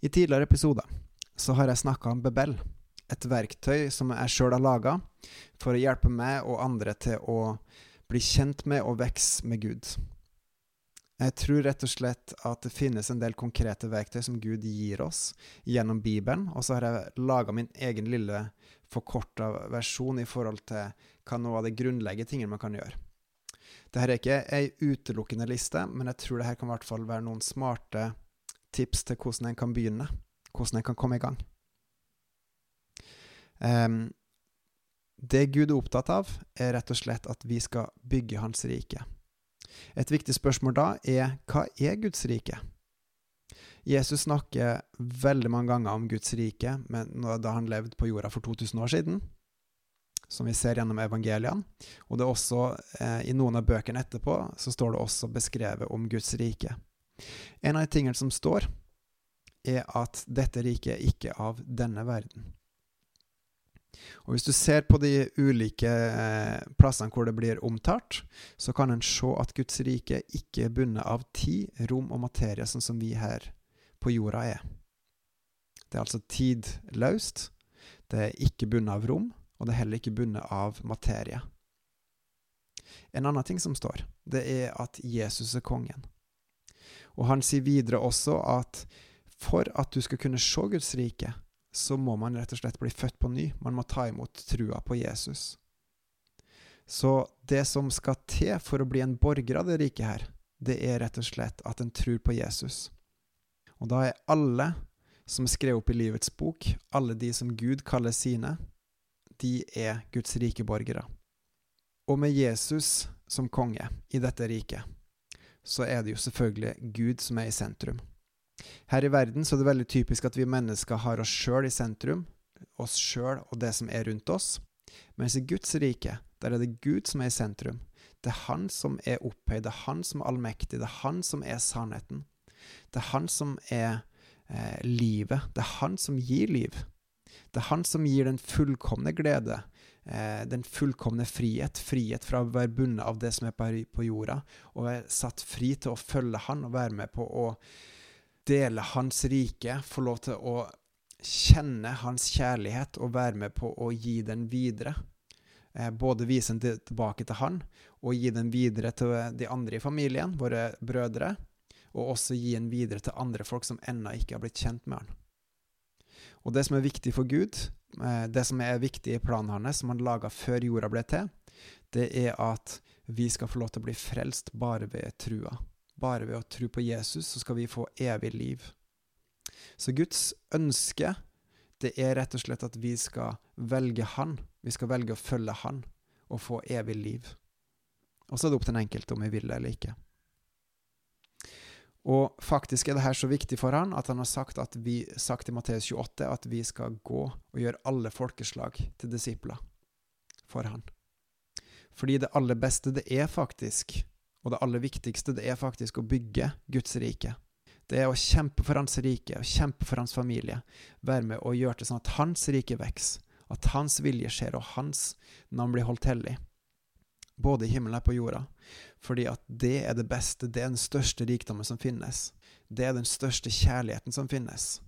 I tidligere episoder så har jeg snakka om Bebel, et verktøy som jeg sjøl har laga for å hjelpe meg og andre til å bli kjent med og vokse med Gud. Jeg tror rett og slett at det finnes en del konkrete verktøy som Gud gir oss gjennom Bibelen, og så har jeg laga min egen lille forkorta versjon i forhold til hva noe av de grunnleggende tingene man kan gjøre. Dette er ikke ei utelukkende liste, men jeg tror dette kan i hvert fall være noen smarte tips til hvordan en kan begynne, hvordan en kan komme i gang. Um, det Gud er opptatt av, er rett og slett at vi skal bygge Hans rike. Et viktig spørsmål da er hva er Guds rike? Jesus snakker veldig mange ganger om Guds rike da han levde på jorda for 2000 år siden, som vi ser gjennom evangeliene. Og det er også, eh, i noen av bøkene etterpå, så står det også beskrevet om Guds rike. En av de tingene som står, er at dette riket er ikke av denne verden. Og Hvis du ser på de ulike eh, plassene hvor det blir omtalt, så kan en se at Guds rike ikke er bundet av tid, rom og materie, sånn som vi her på jorda er. Det er altså tidløst, det er ikke bundet av rom, og det er heller ikke bundet av materie. En annen ting som står, det er at Jesus er kongen. Og han sier videre også at for at du skal kunne se Guds rike, så må man rett og slett bli født på ny. Man må ta imot trua på Jesus. Så det som skal til for å bli en borger av det riket her, det er rett og slett at en tror på Jesus. Og da er alle som er skrevet opp i livets bok, alle de som Gud kaller sine, de er Guds rike borgere. Og med Jesus som konge i dette riket, så er det jo selvfølgelig Gud som er i sentrum. Her i verden så er det veldig typisk at vi mennesker har oss sjøl i sentrum, oss sjøl og det som er rundt oss, mens i Guds rike, der er det Gud som er i sentrum. Det er Han som er opphøyd, det er Han som er allmektig, det er Han som er sannheten. Det er Han som er eh, livet, det er Han som gir liv. Det er Han som gir den fullkomne glede, den fullkomne frihet, frihet fra å være bundet av det som er på jorda, og være satt fri til å følge Han og være med på å dele Hans rike, få lov til å kjenne Hans kjærlighet og være med på å gi den videre. Eh, både vise den tilbake til Han, og gi den videre til de andre i familien, våre brødre, og også gi den videre til andre folk som ennå ikke har blitt kjent med Han. Og det som er viktig for Gud, eh, det som er viktig i planen hans, som han laga før jorda ble til, det er at vi skal få lov til å bli frelst bare ved trua. Bare ved å tro på Jesus så skal vi få evig liv. Så Guds ønske det er rett og slett at vi skal velge Han. Vi skal velge å følge Han og få evig liv. Og så er det opp til den enkelte om vi vil det eller ikke. Og faktisk er det her så viktig for han at han har sagt, at vi, sagt i Matteus 28 at vi skal gå og gjøre alle folkeslag til disipler for han. Fordi det aller beste, det er faktisk og det aller viktigste, det er faktisk å bygge Guds rike. Det er å kjempe for Hans rike, og kjempe for Hans familie. Være med og gjøre det sånn at Hans rike vokser, at Hans vilje skjer, og Hans navn blir holdt hellig. Både i himmelen og på jorda. Fordi at det er det beste, det er den største rikdommen som finnes. Det er den største kjærligheten som finnes.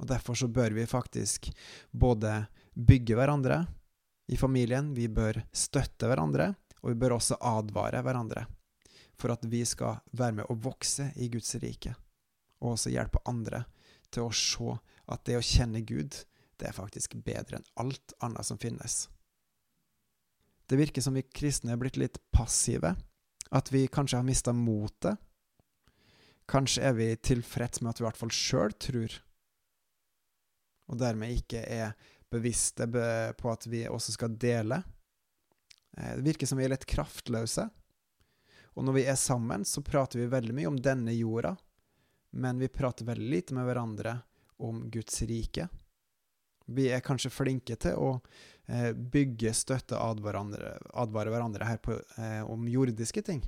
Og Derfor så bør vi faktisk både bygge hverandre i familien, vi bør støtte hverandre, og vi bør også advare hverandre for at vi skal være med å vokse i Guds rike, og også hjelpe andre til å se at det å kjenne Gud, det er faktisk bedre enn alt annet som finnes. Det virker som vi kristne er blitt litt passive, at vi kanskje har mista motet. Kanskje er vi tilfreds med at vi i hvert fall sjøl tror, og dermed ikke er bevisste på at vi også skal dele Eh, det virker som vi er litt kraftløse. Og når vi er sammen, så prater vi veldig mye om denne jorda, men vi prater veldig lite med hverandre om Guds rike. Vi er kanskje flinke til å eh, bygge, støtte, advare, advare hverandre her på, eh, om jordiske ting.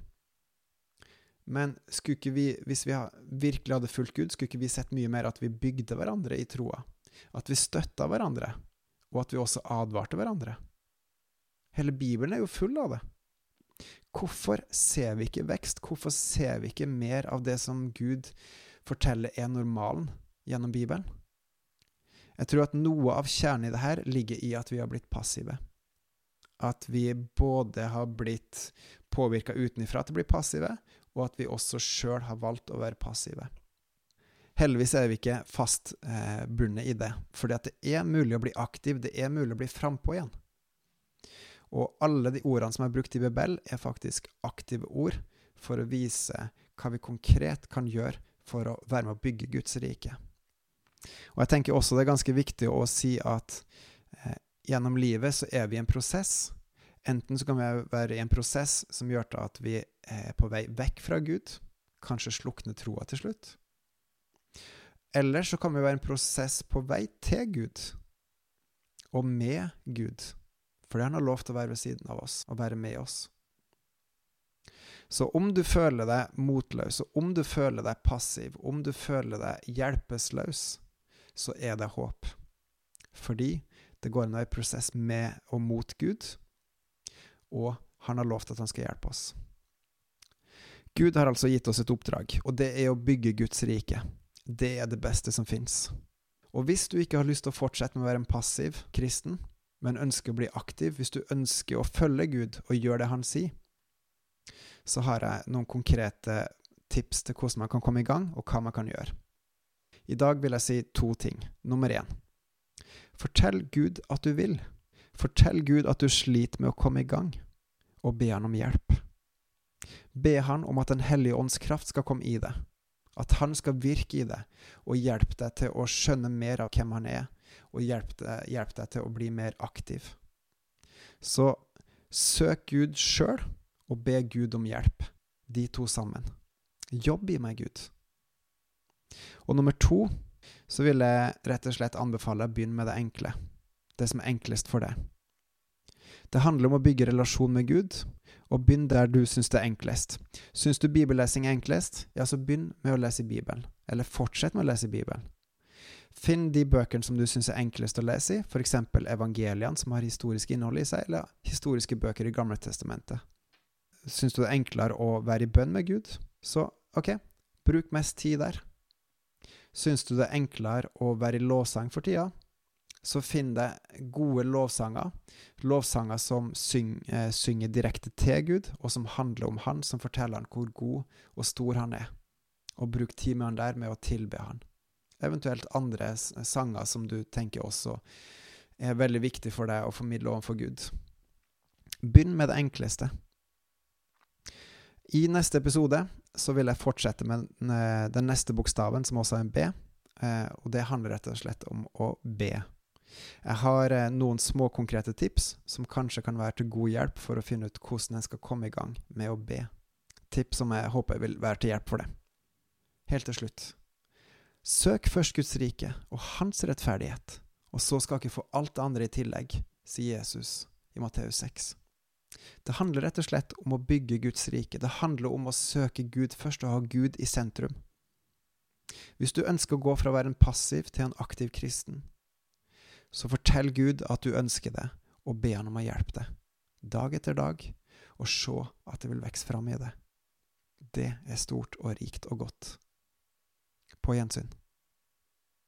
Men skulle ikke vi, hvis vi virkelig hadde fulgt Gud, skulle ikke vi sett mye mer at vi bygde hverandre i troa? At vi støtta hverandre, og at vi også advarte hverandre? Hele Bibelen er jo full av det. Hvorfor ser vi ikke vekst? Hvorfor ser vi ikke mer av det som Gud forteller er normalen? gjennom Bibelen? Jeg tror at noe av kjernen i det her ligger i at vi har blitt passive. At vi både har blitt påvirka utenfra til å bli passive, og at vi også sjøl har valgt å være passive. Heldigvis er vi ikke fast eh, i det, for det er mulig å bli aktiv, det er mulig å bli frampå igjen. Og alle de ordene som er brukt i Bebel, er faktisk aktive ord for å vise hva vi konkret kan gjøre for å være med å bygge Guds rike. Og jeg tenker også det er ganske viktig å si at eh, gjennom livet så er vi i en prosess. Enten så kan vi være i en prosess som gjør til at vi er på vei vekk fra Gud, kanskje slukne troa til slutt. Eller så kan vi være i en prosess på vei til Gud, og med Gud. Fordi han har lov til å være ved siden av oss og være med oss. Så om du føler deg motløs, og om du føler deg passiv, om du føler deg hjelpeløs, så er det håp. Fordi det går an å i prosess med og mot Gud, og han har lovt at han skal hjelpe oss. Gud har altså gitt oss et oppdrag, og det er å bygge Guds rike. Det er det beste som fins. Og hvis du ikke har lyst til å fortsette med å være en passiv kristen, men ønsker å bli aktiv, hvis du ønsker å følge Gud og gjøre det han sier, så har jeg noen konkrete tips til hvordan man kan komme i gang, og hva man kan gjøre. I dag vil jeg si to ting. Nummer én. Fortell Gud at du vil. Fortell Gud at du sliter med å komme i gang, og be han om hjelp. Be han om at Den hellige ånds kraft skal komme i deg, at han skal virke i deg og hjelpe deg til å skjønne mer av hvem han er, og hjelpe deg, hjelp deg til å bli mer aktiv. Så søk Gud sjøl, og be Gud om hjelp, de to sammen. Jobb i meg, Gud. Og nummer to så vil jeg rett og slett anbefale å begynne med det enkle. Det som er enklest for deg. Det handler om å bygge relasjon med Gud, og begynn der du syns det er enklest. Syns du bibellesing er enklest, ja, så begynn med å lese i Bibelen. Eller fortsett med å lese i Bibelen. Finn de bøkene som du syns er enklest å lese i, f.eks. evangeliene, som har historisk innhold i seg, eller historiske bøker i Gamle testamentet. Syns du det er enklere å være i bønn med Gud, så ok, bruk mest tid der. Syns du det er enklere å være i lovsang for tida, så finn deg gode lovsanger. Lovsanger som syng, eh, synger direkte til Gud, og som handler om Han, som forteller han hvor god og stor han er. Og bruk han der med å tilbe han. Eventuelt andre sanger som du tenker også er veldig viktig for deg å formidle overfor Gud. Begynn med det enkleste. I neste episode så vil jeg fortsette med den neste bokstaven, som også er en B. Eh, og det handler rett og slett om å be. Jeg har eh, noen små konkrete tips som kanskje kan være til god hjelp for å finne ut hvordan en skal komme i gang med å be. Tips som jeg håper vil være til hjelp for deg. Helt til slutt. Søk først Guds rike og Hans rettferdighet, og så skal dere få alt det andre i tillegg, sier Jesus i Matteus 6. Det handler rett og slett om å bygge Guds rike. Det handler om å søke Gud først og ha Gud i sentrum. Hvis du ønsker å gå fra å være en passiv til en aktiv kristen, så fortell Gud at du ønsker det, og be Han om å hjelpe deg, dag etter dag, og se at det vil vokse fram i det. Det er stort og rikt og godt. På gjensyn.